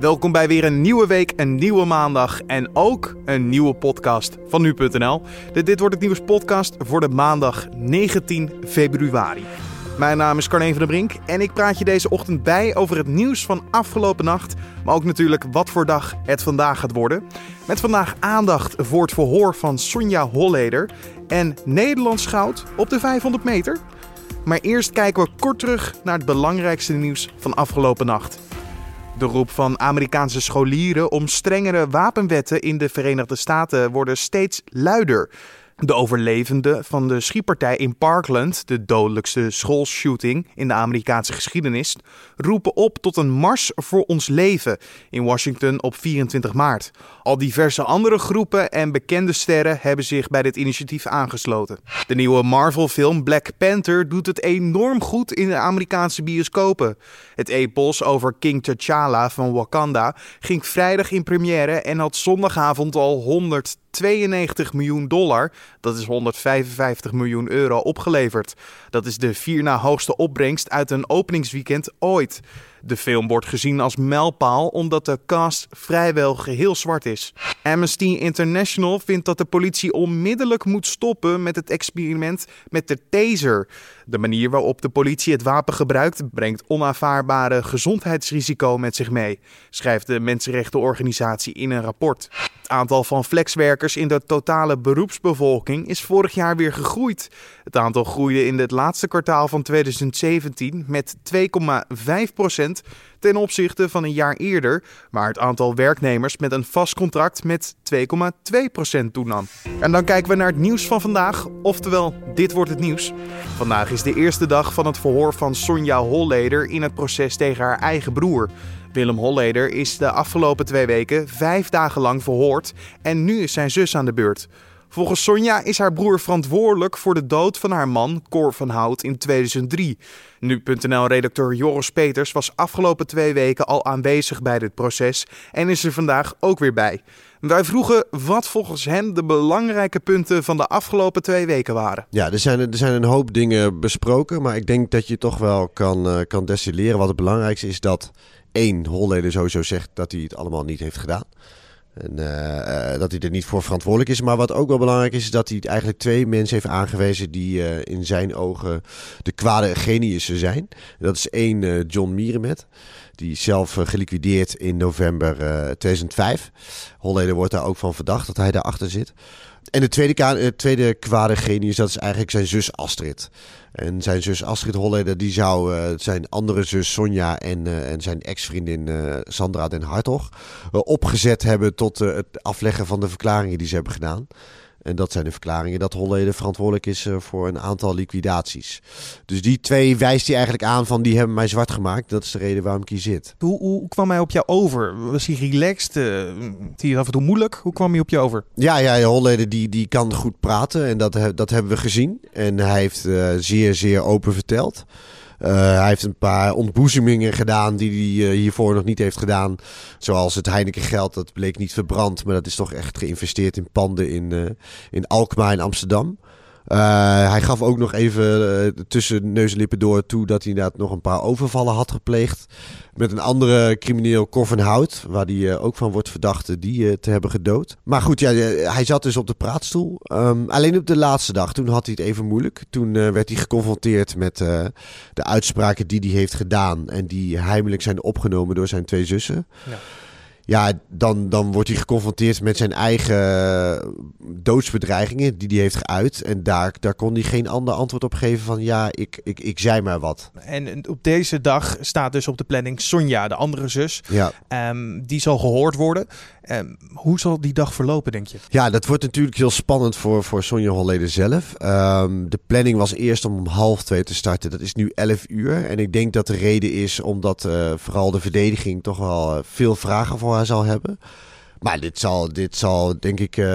Welkom bij weer een nieuwe week, een nieuwe maandag en ook een nieuwe podcast van nu.nl. Dit wordt het nieuws podcast voor de maandag 19 februari. Mijn naam is Carne van der Brink en ik praat je deze ochtend bij over het nieuws van afgelopen nacht, maar ook natuurlijk wat voor dag het vandaag gaat worden. Met vandaag aandacht voor het verhoor van Sonja Holleder en Nederlands goud op de 500 meter. Maar eerst kijken we kort terug naar het belangrijkste nieuws van afgelopen nacht. De roep van Amerikaanse scholieren om strengere wapenwetten in de Verenigde Staten worden steeds luider. De overlevenden van de schietpartij in Parkland, de dodelijkste schoolshooting in de Amerikaanse geschiedenis, roepen op tot een mars voor ons leven in Washington op 24 maart. Al diverse andere groepen en bekende sterren hebben zich bij dit initiatief aangesloten. De nieuwe Marvel-film Black Panther doet het enorm goed in de Amerikaanse bioscopen. Het epos over King T'Challa van Wakanda ging vrijdag in première en had zondagavond al 192 miljoen dollar, dat is 155 miljoen euro, opgeleverd. Dat is de vier na hoogste opbrengst uit een openingsweekend ooit. De film wordt gezien als mijlpaal omdat de cast vrijwel geheel zwart is. Amnesty International vindt dat de politie onmiddellijk moet stoppen met het experiment met de taser. De manier waarop de politie het wapen gebruikt brengt onaanvaardbare gezondheidsrisico met zich mee, schrijft de mensenrechtenorganisatie in een rapport. Het aantal van flexwerkers in de totale beroepsbevolking is vorig jaar weer gegroeid. Het aantal groeide in het laatste kwartaal van 2017 met 2,5% ten opzichte van een jaar eerder, waar het aantal werknemers met een vast contract met 2,2% toenam. En dan kijken we naar het nieuws van vandaag, oftewel dit wordt het nieuws. Vandaag is de eerste dag van het verhoor van Sonja Holleder in het proces tegen haar eigen broer. Willem Holleder is de afgelopen twee weken vijf dagen lang verhoord en nu is zijn zus aan de beurt. Volgens Sonja is haar broer verantwoordelijk voor de dood van haar man Cor van Hout in 2003. Nu.nl-redacteur Joris Peters was afgelopen twee weken al aanwezig bij dit proces en is er vandaag ook weer bij. Wij vroegen wat volgens hem de belangrijke punten van de afgelopen twee weken waren. Ja, er zijn, er zijn een hoop dingen besproken, maar ik denk dat je toch wel kan, uh, kan destilleren. Wat het belangrijkste is dat één, Holleder sowieso zegt dat hij het allemaal niet heeft gedaan. En, uh, dat hij er niet voor verantwoordelijk is. Maar wat ook wel belangrijk is, is dat hij eigenlijk twee mensen heeft aangewezen die uh, in zijn ogen de kwade geniussen zijn. Dat is één John Mierenmet, die zelf geliquideerd in november 2005. Holleder wordt daar ook van verdacht dat hij daarachter zit. En de tweede, tweede kwade genius, dat is eigenlijk zijn zus Astrid. En zijn zus Astrid Holleder, die zou uh, zijn andere zus Sonja en, uh, en zijn ex-vriendin uh, Sandra den Hartog opgezet hebben tot het afleggen van de verklaringen die ze hebben gedaan. En dat zijn de verklaringen dat Holleder verantwoordelijk is voor een aantal liquidaties. Dus die twee wijst hij eigenlijk aan van die hebben mij zwart gemaakt. Dat is de reden waarom ik hier zit. Hoe, hoe kwam hij op jou over? Was hij relaxed? Uh, hij af en toe moeilijk? Hoe kwam hij op je over? Ja, ja Holleder die, die kan goed praten en dat, dat hebben we gezien. En hij heeft uh, zeer, zeer open verteld. Uh, hij heeft een paar ontboezemingen gedaan die hij uh, hiervoor nog niet heeft gedaan. Zoals het Heineken geld, dat bleek niet verbrand. Maar dat is toch echt geïnvesteerd in panden in, uh, in Alkmaar in Amsterdam. Uh, hij gaf ook nog even uh, tussen neus en lippen door toe dat hij inderdaad nog een paar overvallen had gepleegd. Met een andere crimineel, Cor van Hout, waar hij uh, ook van wordt verdacht die te hebben gedood. Maar goed, ja, hij zat dus op de praatstoel. Um, alleen op de laatste dag, toen had hij het even moeilijk. Toen werd hij geconfronteerd met de uitspraken die hij heeft gedaan. En die heimelijk zijn opgenomen door zijn twee zussen. Ja ja, dan, dan wordt hij geconfronteerd met zijn eigen doodsbedreigingen die hij heeft geuit. En daar, daar kon hij geen ander antwoord op geven van ja, ik, ik, ik zei maar wat. En op deze dag staat dus op de planning Sonja, de andere zus. Ja. Um, die zal gehoord worden. Um, hoe zal die dag verlopen, denk je? Ja, dat wordt natuurlijk heel spannend voor, voor Sonja Holleder zelf. Um, de planning was eerst om half twee te starten. Dat is nu elf uur. En ik denk dat de reden is omdat uh, vooral de verdediging toch wel veel vragen voor haar zal hebben. Maar dit zal, dit zal denk ik uh,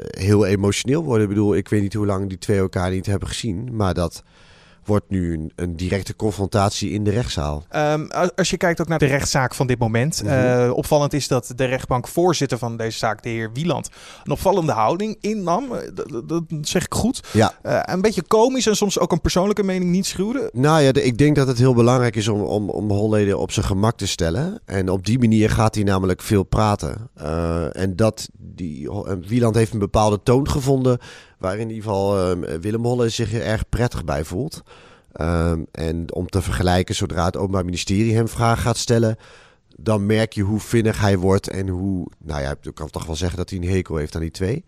heel emotioneel worden. Ik bedoel, ik weet niet hoe lang die twee elkaar niet hebben gezien. Maar dat wordt nu een, een directe confrontatie in de rechtszaal. Um, als je kijkt ook naar de rechtszaak van dit moment. Mm opvallend is dat de rechtbankvoorzitter van deze zaak, de heer Wieland, een opvallende houding innam. Dat, dat zeg ik goed. Ja. Uh, een beetje komisch en soms ook een persoonlijke mening niet schuwen. Nou ja, ik denk dat het heel belangrijk is om, om, om Holleden op zijn gemak te stellen. En op die manier gaat hij namelijk veel praten. Uh, en dat die, Wieland heeft een bepaalde toon gevonden. Waar in ieder geval uh, Willem Holle zich er erg prettig bij voelt. Um, en om te vergelijken, zodra het Openbaar Ministerie hem vragen gaat stellen, dan merk je hoe vinnig hij wordt en hoe, nou ja, ik kan toch wel zeggen dat hij een hekel heeft aan die twee.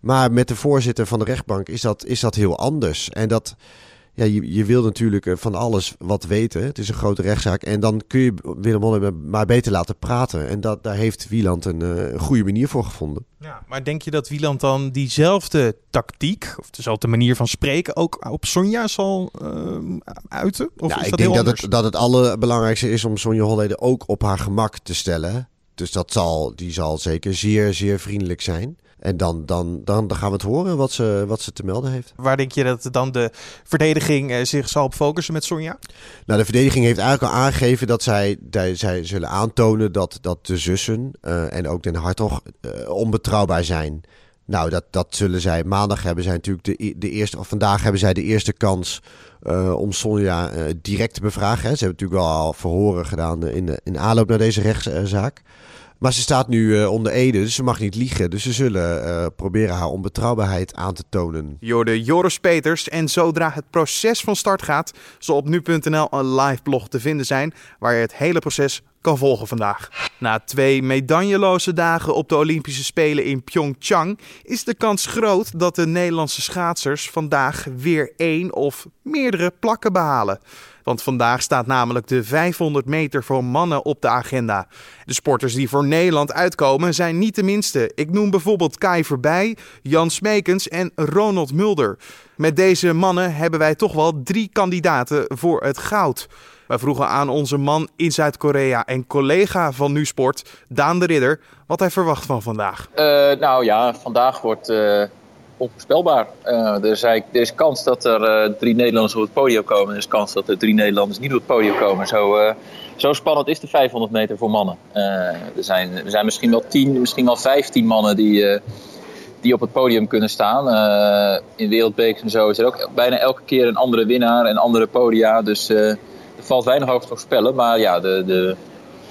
Maar met de voorzitter van de rechtbank is dat, is dat heel anders. En dat, ja, je, je wil natuurlijk van alles wat weten. Het is een grote rechtszaak. En dan kun je Willem Holle maar beter laten praten. En dat, daar heeft Wieland een, een goede manier voor gevonden. Ja, maar denk je dat Wieland dan diezelfde tactiek, of dezelfde manier van spreken, ook op Sonja zal uh, uiten? Of ja, is ik dat denk dat het, dat het allerbelangrijkste is om Sonja Holleden ook op haar gemak te stellen. Dus dat zal, die zal zeker zeer, zeer vriendelijk zijn. En dan, dan, dan, dan gaan we het horen wat ze, wat ze te melden heeft. Waar denk je dat dan de verdediging eh, zich zal op focussen met Sonja? Nou, de verdediging heeft eigenlijk al aangegeven dat zij, dat zij zullen aantonen dat, dat de zussen uh, en ook Den Hartog uh, onbetrouwbaar zijn. Nou, dat, dat zullen zij. Maandag hebben zij natuurlijk de, de eerste, of vandaag hebben zij de eerste kans uh, om Sonja direct te bevragen. Hè. Ze hebben natuurlijk al verhoren gedaan in, in aanloop naar deze rechtszaak. Maar ze staat nu uh, onder Ede, dus ze mag niet liegen. Dus ze zullen uh, proberen haar onbetrouwbaarheid aan te tonen. Jorde Joris Peters. En zodra het proces van start gaat, zal op nu.nl een live blog te vinden zijn. Waar je het hele proces kan volgen vandaag. Na twee medailleloze dagen op de Olympische Spelen in Pyeongchang is de kans groot dat de Nederlandse schaatsers vandaag weer één of meerdere plakken behalen. Want vandaag staat namelijk de 500 meter voor mannen op de agenda. De sporters die voor Nederland uitkomen zijn niet de minste. Ik noem bijvoorbeeld Kai Verbij, Jan Smekens en Ronald Mulder. Met deze mannen hebben wij toch wel drie kandidaten voor het goud. Wij vroegen aan onze man in Zuid-Korea en collega van Nu Sport, Daan de Ridder, wat hij verwacht van vandaag. Uh, nou ja, vandaag wordt uh, onvoorspelbaar. Uh, er, is kans dat er drie Nederlanders op het podium komen. Er is kans dat er drie Nederlanders niet op het podium komen. Zo, zo spannend is de 500 meter voor mannen. er, zijn, zijn misschien wel 10, misschien wel 15 mannen die die op het podium kunnen staan. In wereldbekers en zo is er ook bijna elke keer een andere winnaar en andere podia. Dus valt weinig over te voorspellen. Maar ja, de, de,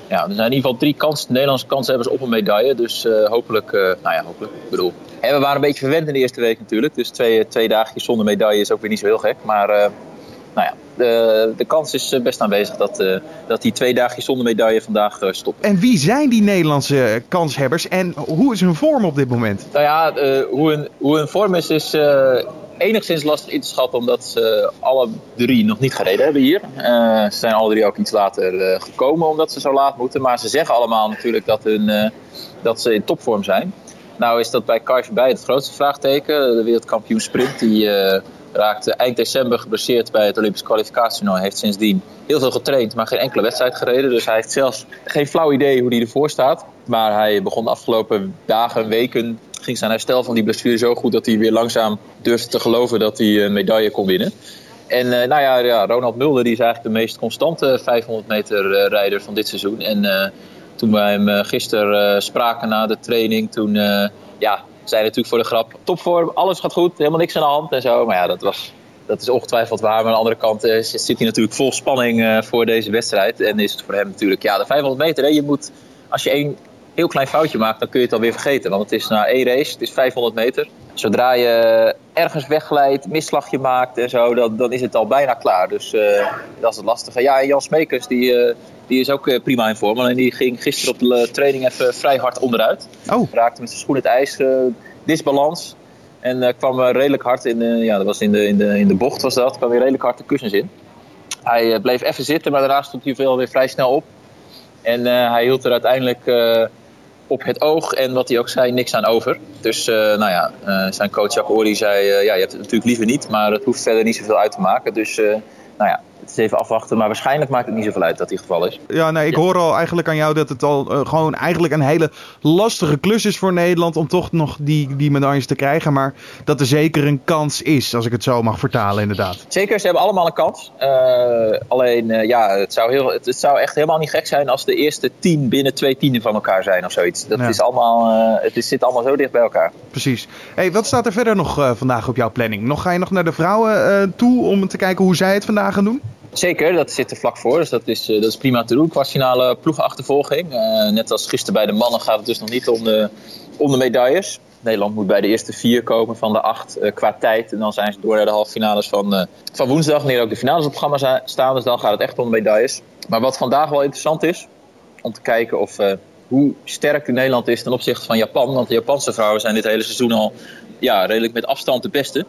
ja, er zijn in ieder geval drie Nederlandse kanshebbers op een medaille. Dus uh, hopelijk, nou ja, hopelijk. Ik bedoel. En we waren een beetje verwend in de eerste week natuurlijk. Dus twee, twee dagjes zonder medaille is ook weer niet zo heel gek. Maar nou ja, de, de kans is best aanwezig dat, dat die twee dagjes zonder medaille vandaag stoppen. En wie zijn die Nederlandse kanshebbers en hoe is hun vorm op dit moment? Nou ja, hoe, hun, hoe hun vorm is, is enigszins lastig in te schatten omdat ze alle drie nog niet gereden hebben hier. ze zijn alle drie ook iets later gekomen omdat ze zo laat moeten. Maar ze zeggen allemaal natuurlijk dat, hun, dat ze in topvorm zijn. Nou is dat bij Kai bij het grootste vraagteken. De wereldkampioen sprint die raakte eind december geblesseerd bij het Olympisch kwalificatietoernooi. Heeft sindsdien heel veel getraind, maar geen enkele wedstrijd gereden. Dus hij heeft zelfs geen flauw idee hoe hij ervoor staat. Maar hij begon de afgelopen dagen, weken, ging zijn herstel van die blessure zo goed dat hij weer langzaam durfde te geloven dat hij een medaille kon winnen. En uh, nou ja, ja, Ronald Mulder die is eigenlijk de meest constante 500 meter uh, rijder van dit seizoen. En uh, toen wij hem gisteren spraken na de training, toen ja, zei natuurlijk voor de grap, topvorm, alles gaat goed, helemaal niks aan de hand en zo. Maar ja, dat, was, dat is ongetwijfeld waar. Maar aan de andere kant zit hij natuurlijk vol spanning voor deze wedstrijd. En is het voor hem natuurlijk, ja, de 500 meter, hè, je moet, als je één heel klein foutje maakt, dan kun je het alweer vergeten. Want het is na één race, het is 500 meter. Zodra je ergens wegglijdt, misslagje maakt en zo, dan, dan is het al bijna klaar. Dus uh, dat is het lastige. Ja, en Jan Smekers, die, die is ook prima in vorm. Alleen die ging gisteren op de training even vrij hard onderuit. Oh. Raakte met zijn schoen het ijs, uh, disbalans. En kwam redelijk hard in de, ja, dat was in de, in, de, in de bocht was dat, kwam weer redelijk hard de kussens in. Hij bleef even zitten, maar daarna stond hij veel weer vrij snel op. En hij hield er uiteindelijk op het oog en wat hij ook zei, niks aan over. Dus nou ja, zijn coach Jacques Ori zei, ja, je hebt het natuurlijk liever niet, maar het hoeft verder niet zoveel uit te maken. Dus nou ja, het is even afwachten. Maar waarschijnlijk maakt het niet zoveel uit dat die geval is. Ja, nee, ik hoor al eigenlijk aan jou dat het al uh, gewoon eigenlijk een hele lastige klus is voor Nederland om toch nog die, die medailles te krijgen. Maar dat er zeker een kans is, als ik het zo mag vertalen, inderdaad. Zeker, ze hebben allemaal een kans. Uh, alleen, uh, ja, het zou, heel, het, het, zou echt helemaal niet gek zijn als de eerste tien binnen twee tienden van elkaar zijn of zoiets. Dat Ja. is allemaal, het is, zit allemaal zo dicht bij elkaar. Precies. Hey, wat staat er verder nog eh, vandaag op jouw planning? Nog, ga je nog naar de vrouwen eh, toe om te kijken hoe zij het vandaag gaan doen? Zeker, dat zit er vlak voor. Dus dat is, eh, dat is prima te doen. Kwartfinale ploegachtervolging. Eh, net als gisteren bij de mannen gaat het dus nog niet om de, om de medailles. Nederland moet bij de eerste vier komen van de acht eh, qua tijd. En dan zijn ze door naar de halve finales van, van woensdag. Wanneer ook de finales op het programma staan. Dus dan gaat het echt om medailles. Maar wat vandaag wel interessant is, om te kijken of, hoe sterk Nederland is ten opzichte van Japan. Want de Japanse vrouwen zijn dit hele seizoen al ja, redelijk met afstand de beste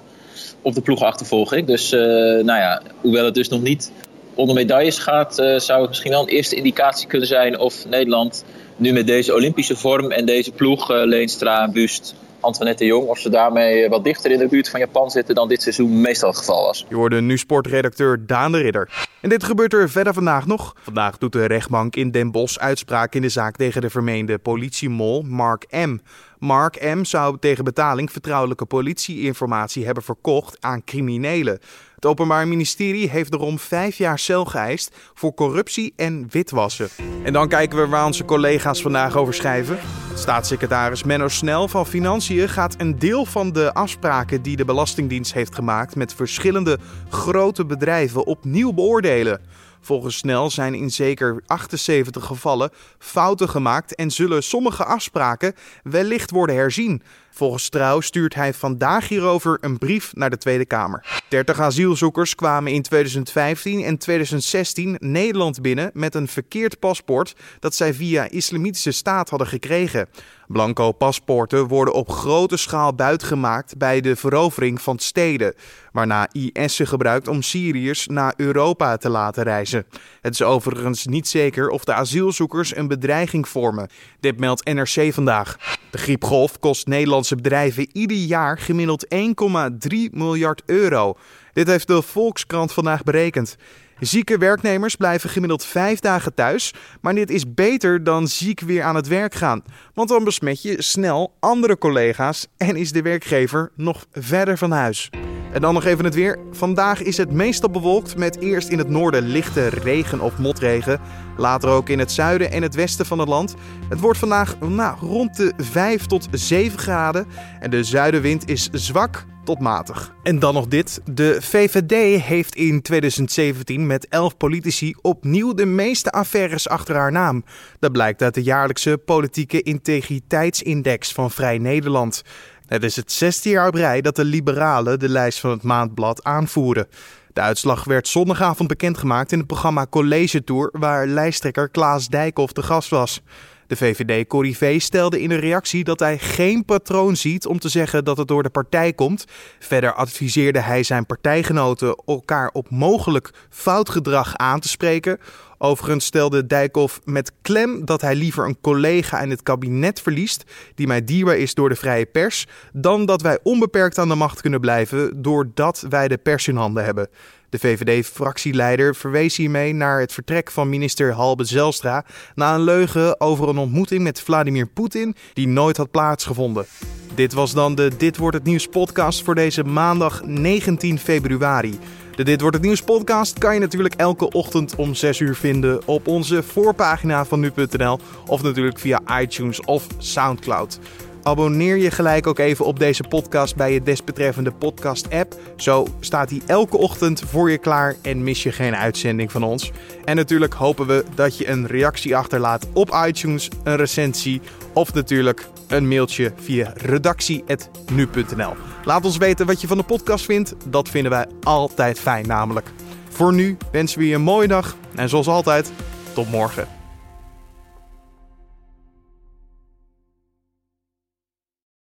op de ploegachtervolging. Dus eh, nou ja, hoewel het dus nog niet om de medailles gaat, eh, zou het misschien wel een eerste indicatie kunnen zijn of Nederland nu met deze Olympische vorm en deze ploeg, eh, Leenstra, Bust, Antoinette de Jong, of ze daarmee eh, wat dichter in de buurt van Japan zitten dan dit seizoen meestal het geval was. Je hoorde nu sportredacteur Daan de Ridder. En dit gebeurt er verder vandaag nog. Vandaag doet de rechtbank in Den Bosch uitspraak in de zaak tegen de vermeende politiemol Mark M. Mark M. zou tegen betaling vertrouwelijke politieinformatie hebben verkocht aan criminelen. Het Openbaar Ministerie heeft erom vijf jaar cel geëist voor corruptie en witwassen. En dan kijken we waar onze collega's vandaag over schrijven. Staatssecretaris Menno Snel van Financiën gaat een deel van de afspraken die de Belastingdienst heeft gemaakt met verschillende grote bedrijven opnieuw beoordelen. Volgens Snel zijn in zeker 78 gevallen fouten gemaakt en zullen sommige afspraken wellicht worden herzien. Volgens Trouw stuurt hij vandaag hierover een brief naar de Tweede Kamer. 30 asielzoekers kwamen in 2015 en 2016 Nederland binnen met een verkeerd paspoort dat zij via Islamitische Staat hadden gekregen. Blanco paspoorten worden op grote schaal buitgemaakt bij de verovering van steden, waarna IS ze gebruikt om Syriërs naar Europa te laten reizen. Het is overigens niet zeker of de asielzoekers een bedreiging vormen. Dit meldt NRC vandaag. De griepgolf kost Bedrijven ieder jaar gemiddeld 1,3 miljard euro. Dit heeft de Volkskrant vandaag berekend. Zieke werknemers blijven gemiddeld vijf dagen thuis, maar dit is beter dan ziek weer aan het werk gaan. Want dan besmet je snel andere collega's en is de werkgever nog verder van huis. En dan nog even het weer. Vandaag is het meestal bewolkt met eerst in het noorden lichte regen of motregen. Later ook in het zuiden en het westen van het land. Het wordt vandaag nou, rond de 5 tot 7 graden. En de zuidenwind is zwak tot matig. En dan nog dit. De VVD heeft in 2017 met 11 politici opnieuw de meeste affaires achter haar naam. Dat blijkt uit de jaarlijkse politieke integriteitsindex van Vrij Nederland. Het is het zesde jaar op rij dat de liberalen de lijst van het maandblad aanvoeren. De uitslag werd zondagavond bekendgemaakt in het programma College Tour, waar lijsttrekker Klaas Dijkhoff de gast was. De VVD-corrivé stelde in een reactie dat hij geen patroon ziet om te zeggen dat het door de partij komt. Verder adviseerde hij zijn partijgenoten elkaar op mogelijk fout gedrag aan te spreken. Overigens stelde Dijkhoff met klem dat hij liever een collega in het kabinet verliest die mij dierbaar is door de vrije pers, dan dat wij onbeperkt aan de macht kunnen blijven doordat wij de pers in handen hebben. De VVD-fractieleider verwees hiermee naar het vertrek van minister Halbe Zelstra na een leugen over een ontmoeting met Vladimir Poetin die nooit had plaatsgevonden. Dit was dan de Dit wordt het nieuws podcast voor deze maandag 19 februari. De Dit wordt het nieuws podcast kan je natuurlijk elke ochtend om 6 uur vinden op onze voorpagina van nu.nl of natuurlijk via iTunes of SoundCloud. Abonneer je gelijk ook even op deze podcast bij je desbetreffende podcast-app. Zo staat hij elke ochtend voor je klaar en mis je geen uitzending van ons. En natuurlijk hopen we dat je een reactie achterlaat op iTunes, een recensie of natuurlijk een mailtje via redactie.nu.nl. Laat ons weten wat je van de podcast vindt. Dat vinden wij altijd fijn namelijk. Voor nu wensen we je een mooie dag en zoals altijd, tot morgen.